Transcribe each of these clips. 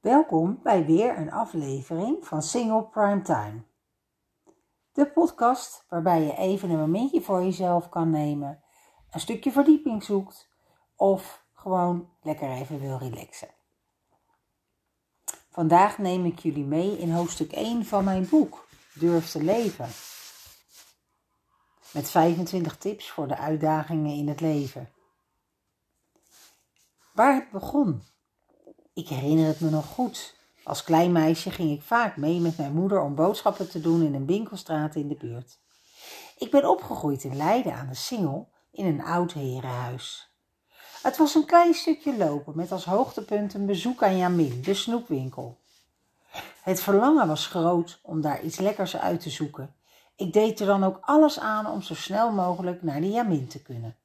Welkom bij weer een aflevering van Single Prime Time. De podcast waarbij je even een momentje voor jezelf kan nemen, een stukje verdieping zoekt of gewoon lekker even wil relaxen. Vandaag neem ik jullie mee in hoofdstuk 1 van mijn boek Durf te leven. Met 25 tips voor de uitdagingen in het leven. Waar het begon. Ik herinner het me nog goed. Als klein meisje ging ik vaak mee met mijn moeder om boodschappen te doen in een winkelstraat in de buurt. Ik ben opgegroeid in Leiden aan de Singel in een oud herenhuis. Het was een klein stukje lopen met als hoogtepunt een bezoek aan Jamin, de snoepwinkel. Het verlangen was groot om daar iets lekkers uit te zoeken. Ik deed er dan ook alles aan om zo snel mogelijk naar de Jamin te kunnen.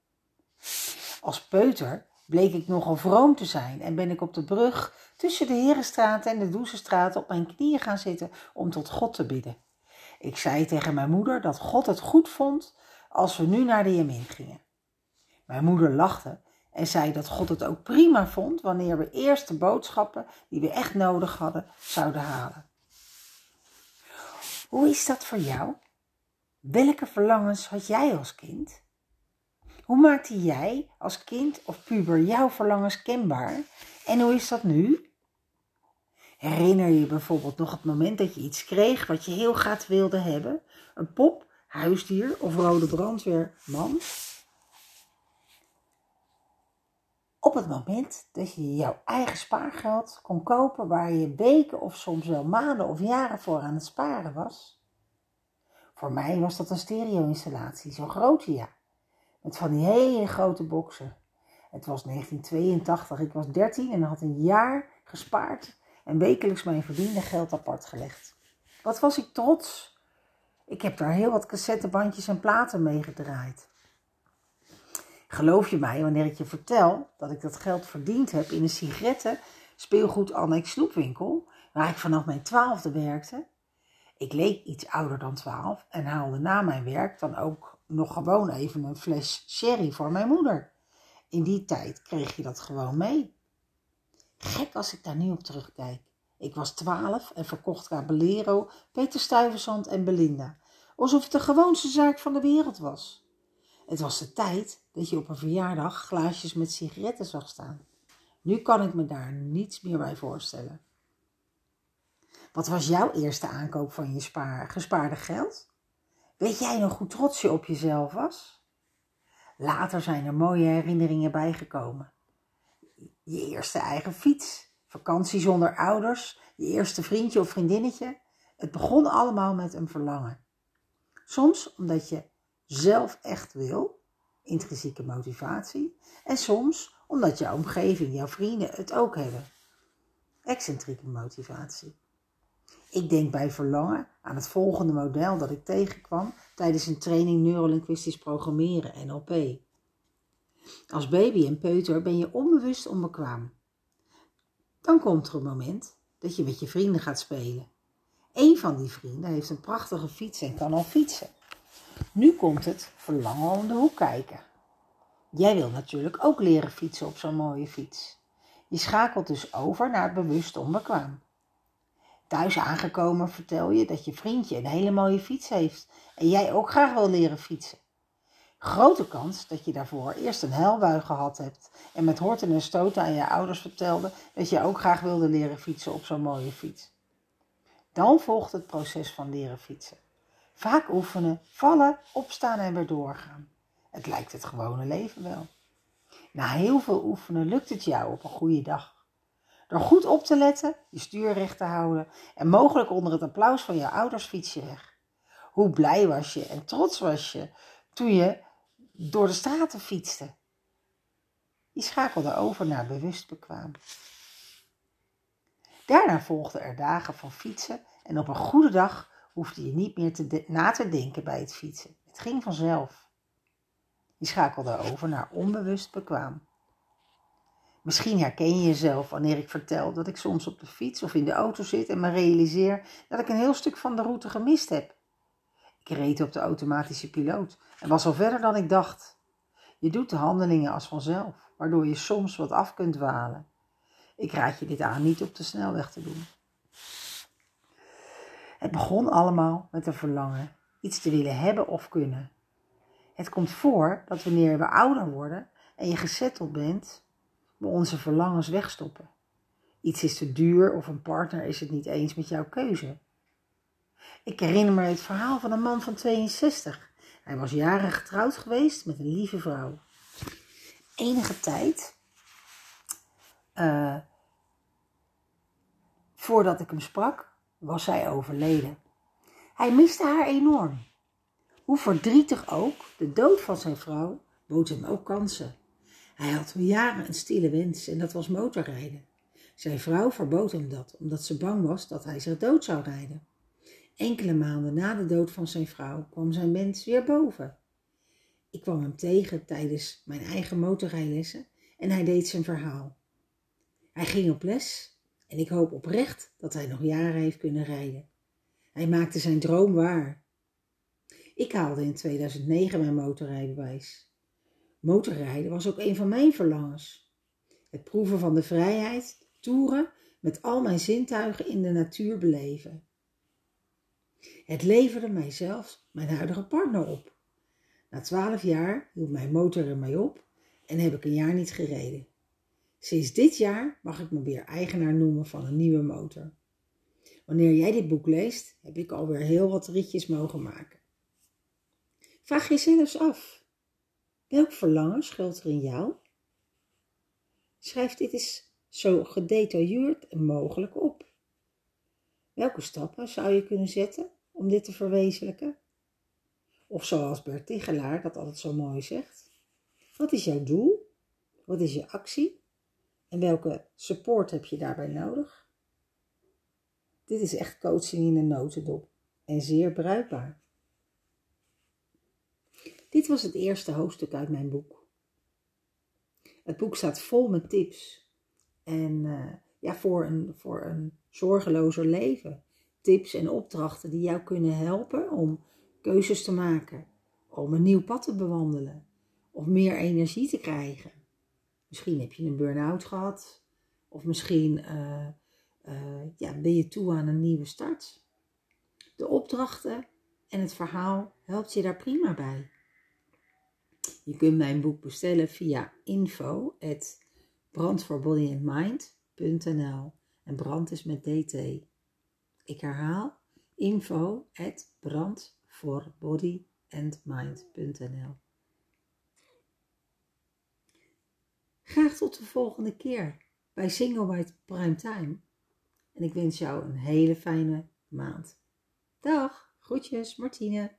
Als peuter bleek ik nogal vroom te zijn en ben ik op de brug tussen de Herenstraat en de Doezestraat op mijn knieën gaan zitten om tot God te bidden. Ik zei tegen mijn moeder dat God het goed vond als we nu naar de Jamin gingen. Mijn moeder lachte en zei dat God het ook prima vond wanneer we eerst de boodschappen die we echt nodig hadden zouden halen. Hoe is dat voor jou? Welke verlangens had jij als kind? Hoe maakte jij als kind of puber jouw verlangens kenbaar? En hoe is dat nu? Herinner je bijvoorbeeld nog het moment dat je iets kreeg wat je heel graag wilde hebben? Een pop, huisdier of rode brandweerman? Op het moment dat je jouw eigen spaargeld kon kopen waar je weken of soms wel maanden of jaren voor aan het sparen was. Voor mij was dat een stereo-installatie, zo'n grote ja. Met van die hele grote boksen. Het was 1982, ik was 13 en had een jaar gespaard en wekelijks mijn verdiende geld apart gelegd. Wat was ik trots. Ik heb daar heel wat cassettebandjes en platen mee gedraaid. Geloof je mij wanneer ik je vertel dat ik dat geld verdiend heb in een sigaretten speelgoed annex snoepwinkel, waar ik vanaf mijn twaalfde werkte? Ik leek iets ouder dan twaalf en haalde na mijn werk dan ook nog gewoon even een fles sherry voor mijn moeder. In die tijd kreeg je dat gewoon mee. Gek als ik daar nu op terugkijk. Ik was twaalf en verkocht Caballero, Peter Stuyvesant en Belinda. Alsof het de gewoonste zaak van de wereld was. Het was de tijd dat je op een verjaardag glaasjes met sigaretten zag staan. Nu kan ik me daar niets meer bij voorstellen. Wat was jouw eerste aankoop van je spaar, gespaarde geld? Weet jij nog hoe trots je op jezelf was? Later zijn er mooie herinneringen bijgekomen. Je eerste eigen fiets, vakantie zonder ouders, je eerste vriendje of vriendinnetje. Het begon allemaal met een verlangen. Soms omdat je zelf echt wil, intrinsieke motivatie, en soms omdat jouw omgeving, jouw vrienden het ook hebben, excentrieke motivatie. Ik denk bij verlangen aan het volgende model dat ik tegenkwam tijdens een training neurolinguistisch programmeren, NLP. Als baby en peuter ben je onbewust onbekwaam. Dan komt er een moment dat je met je vrienden gaat spelen. Een van die vrienden heeft een prachtige fiets en kan al fietsen. Nu komt het verlangen om de hoek kijken. Jij wil natuurlijk ook leren fietsen op zo'n mooie fiets. Je schakelt dus over naar het bewust onbekwaam. Thuis aangekomen vertel je dat je vriendje een hele mooie fiets heeft en jij ook graag wil leren fietsen. Grote kans dat je daarvoor eerst een helbui gehad hebt en met horten en stoten aan je ouders vertelde dat je ook graag wilde leren fietsen op zo'n mooie fiets. Dan volgt het proces van leren fietsen. Vaak oefenen, vallen, opstaan en weer doorgaan. Het lijkt het gewone leven wel. Na heel veel oefenen lukt het jou op een goede dag. Door goed op te letten, je stuur recht te houden en mogelijk onder het applaus van je ouders fiets je weg. Hoe blij was je en trots was je toen je door de straten fietste. Je schakelde over naar bewust bekwaam. Daarna volgden er dagen van fietsen en op een goede dag hoefde je niet meer te na te denken bij het fietsen. Het ging vanzelf. Je schakelde over naar onbewust bekwaam. Misschien herken je jezelf wanneer ik vertel dat ik soms op de fiets of in de auto zit en me realiseer dat ik een heel stuk van de route gemist heb. Ik reed op de automatische piloot en was al verder dan ik dacht. Je doet de handelingen als vanzelf, waardoor je soms wat af kunt dwalen. Ik raad je dit aan niet op de snelweg te doen. Het begon allemaal met een verlangen, iets te willen hebben of kunnen. Het komt voor dat wanneer we ouder worden en je gezetteld bent, we onze verlangens wegstoppen. Iets is te duur of een partner is het niet eens met jouw keuze. Ik herinner me het verhaal van een man van 62. Hij was jaren getrouwd geweest met een lieve vrouw. Enige tijd uh, voordat ik hem sprak, was zij overleden. Hij miste haar enorm. Hoe verdrietig ook, de dood van zijn vrouw bood hem ook kansen. Hij had al jaren een stille wens en dat was motorrijden. Zijn vrouw verbood hem dat, omdat ze bang was dat hij zich dood zou rijden. Enkele maanden na de dood van zijn vrouw kwam zijn wens weer boven. Ik kwam hem tegen tijdens mijn eigen motorrijlessen en hij deed zijn verhaal. Hij ging op les en ik hoop oprecht dat hij nog jaren heeft kunnen rijden. Hij maakte zijn droom waar. Ik haalde in 2009 mijn motorrijbewijs. Motorrijden was ook een van mijn verlangens. Het proeven van de vrijheid, toeren, met al mijn zintuigen in de natuur beleven. Het leverde mijzelf mijn huidige partner op. Na twaalf jaar hield mijn motor er mij op en heb ik een jaar niet gereden. Sinds dit jaar mag ik me weer eigenaar noemen van een nieuwe motor. Wanneer jij dit boek leest, heb ik alweer heel wat ritjes mogen maken. Vraag jezelf af: welk verlangen schuilt er in jou? Schrijf dit eens zo gedetailleerd mogelijk op. Welke stappen zou je kunnen zetten om dit te verwezenlijken? Of zoals Bert Tigelaar dat altijd zo mooi zegt: wat is jouw doel? Wat is je actie? En welke support heb je daarbij nodig? Dit is echt coaching in een notendop en zeer bruikbaar. Dit was het eerste hoofdstuk uit mijn boek. Het boek staat vol met tips en uh, ja, voor, een, voor een zorgelozer leven. Tips en opdrachten die jou kunnen helpen om keuzes te maken, om een nieuw pad te bewandelen of meer energie te krijgen. Misschien heb je een burn-out gehad. Of misschien uh, uh, ja, ben je toe aan een nieuwe start. De opdrachten en het verhaal helpt je daar prima bij. Je kunt mijn boek bestellen via info brandforbodyandmind.nl en brand is met dt. Ik herhaal info brandforbodyandmind.nl Graag tot de volgende keer bij Single White Prime Time. En ik wens jou een hele fijne maand. Dag, groetjes Martine.